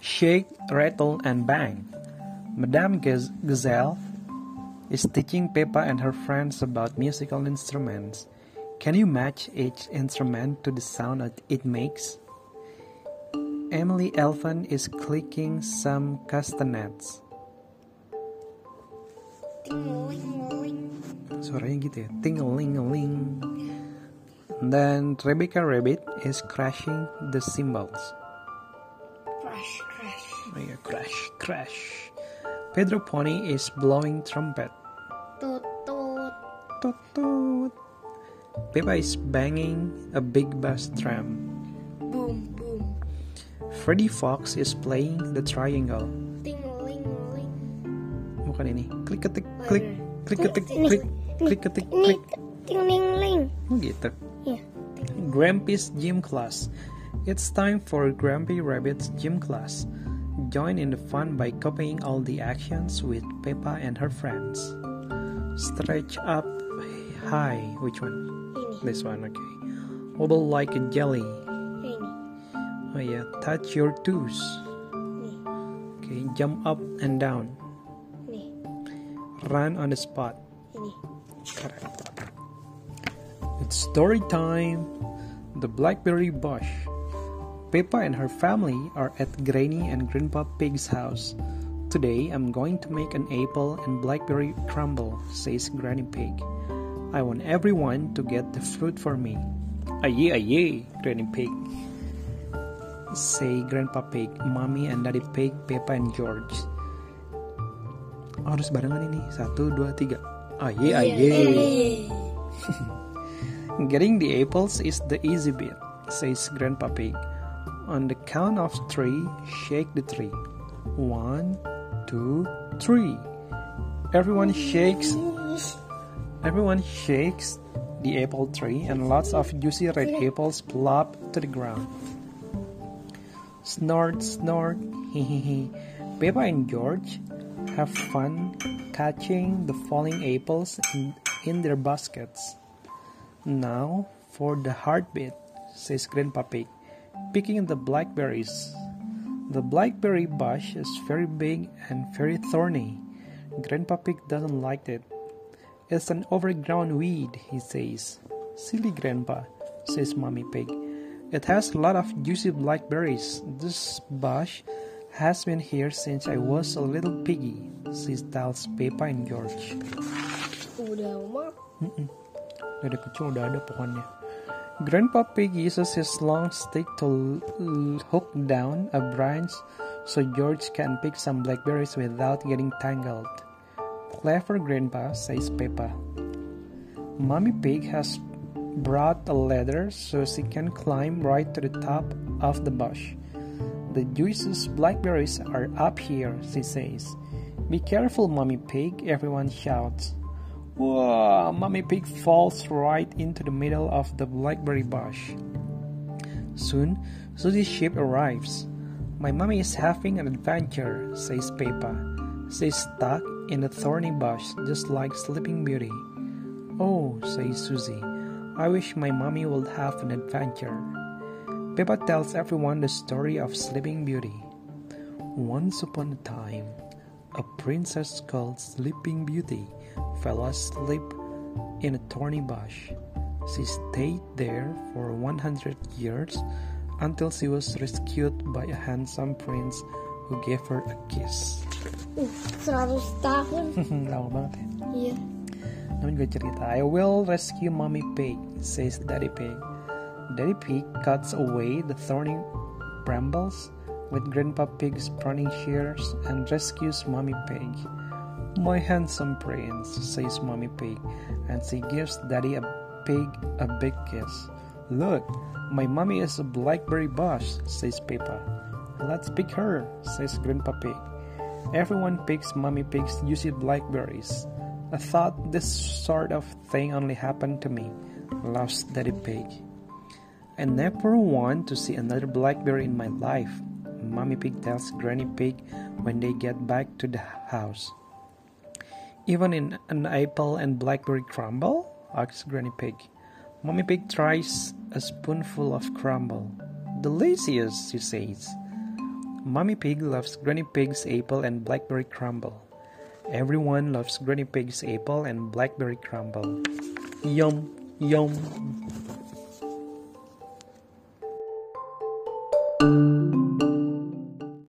Shake, rattle, and bang. Madame Gazelle is teaching Peppa and her friends about musical instruments. Can you match each instrument to the sound that it makes? Emily Elephant is clicking some castanets. Suaranya gitu ya, ting-a-ling-a-ling. Then Rebecca Rabbit is crashing the cymbals. Crash, crash. Oh yeah, crash, crash. Pedro Pony is blowing trumpet. Toot, toot. Toot toot. Peppa is banging a big bass drum. Boom, boom. Freddy Fox is playing the triangle. Ting, ling, ling. Bukan ini. Klik ketik klik klik ketik klik klik ketik klik. ting, ling, ling. Oh, gitu. Iya. Grampy's gym class. It's time for Grampy Rabbit's gym class. Join in the fun by copying all the actions with Peppa and her friends. Stretch up high. Which one? Ini. This one, okay. Wobble like a jelly. Ini. Oh yeah. Touch your toes. Nih. Okay. Jump up and down. Nih. Run on the spot. Ini. Correct. It's story time. The Blackberry Bush. Peppa and her family are at Granny and Grandpa Pig's house. Today I'm going to make an apple and blackberry crumble, says Granny Pig. I want everyone to get the fruit for me. Aye, aye, Granny Pig. Say Grandpa Pig, Mommy and Daddy Pig, Peppa and George. Oh, harus barengan ini. Satu, dua, tiga. Aye, aye. Getting the apples is the easy bit, says Grandpa Pig. On the count of three, shake the tree. One, two, three. Everyone shakes. Everyone shakes the apple tree, and lots of juicy red apples plop to the ground. Snort, snort, hee hee. Peppa and George have fun catching the falling apples in, in their baskets. Now for the heartbeat, says Grandpa Pig, picking the blackberries. The blackberry bush is very big and very thorny. Grandpa Pig doesn't like it. It's an overgrown weed, he says. Silly Grandpa, says Mommy Pig. It has a lot of juicy blackberries. This bush has been here since I was a little piggy, says tells Peppa and George. Udah mah. Dari kecil udah ada pohonnya. Grandpa Pig uses his long stick to hook down a branch so George can pick some blackberries without getting tangled. Clever Grandpa, says Peppa. Mommy Pig has brought a ladder so she can climb right to the top of the bush. The juiciest blackberries are up here, she says. Be careful, Mommy Pig, everyone shouts. Whoa! Mommy Pig falls right into the middle of the blackberry bush. Soon, Susie Sheep arrives. My mummy is having an adventure, says Peppa. She's stuck in a thorny bush just like Sleeping Beauty. Oh, says Susie, I wish my mummy would have an adventure. Peppa tells everyone the story of Sleeping Beauty. Once upon a time, a princess called Sleeping Beauty fell asleep in a thorny bush. She stayed there for 100 years until she was rescued by a handsome prince who gave her a kiss. Uh, 100 tahun. Lama banget ya. Iya. Namun gue cerita, I will rescue Mommy Pig, says Daddy Pig. Daddy Pig cuts away the thorny brambles with Grandpa Pig's pruning shears and rescues Mommy Pig. My handsome prince, says Mommy Pig, and she gives Daddy a pig a big kiss. Look, my mommy is a blackberry bush, says Peppa. Let's pick her, says Grandpa Pig. Everyone picks Mommy Pig's juicy blackberries. I thought this sort of thing only happened to me, laughs Daddy Pig. I never want to see another blackberry in my life, Mommy Pig tells Granny Pig when they get back to the house. Even in an apple and blackberry crumble? asks Granny Pig. Mommy Pig tries a spoonful of crumble. Delicious, she says. Mommy Pig loves Granny Pig's apple and blackberry crumble. Everyone loves Granny Pig's apple and blackberry crumble. Yum, yum.